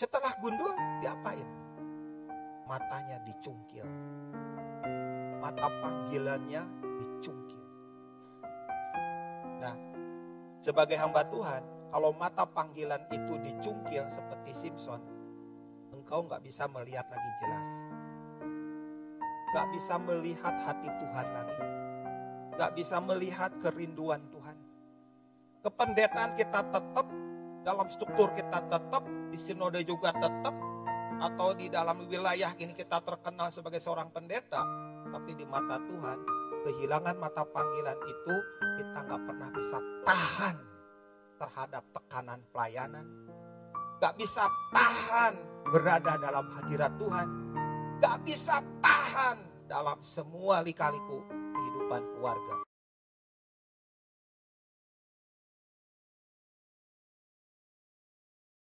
Setelah gundul, diapain? Matanya dicungkil. Mata panggilannya dicungkil. Nah, sebagai hamba Tuhan, kalau mata panggilan itu dicungkil seperti Simpson, engkau nggak bisa melihat lagi jelas. Nggak bisa melihat hati Tuhan lagi. Nggak bisa melihat kerinduan Tuhan. Kependetaan kita tetap, dalam struktur kita tetap, di sinode juga tetap, atau di dalam wilayah ini kita terkenal sebagai seorang pendeta, tapi di mata Tuhan, kehilangan mata panggilan itu kita nggak pernah bisa tahan terhadap tekanan pelayanan, nggak bisa tahan berada dalam hadirat Tuhan, nggak bisa tahan dalam semua lika-liku kehidupan keluarga.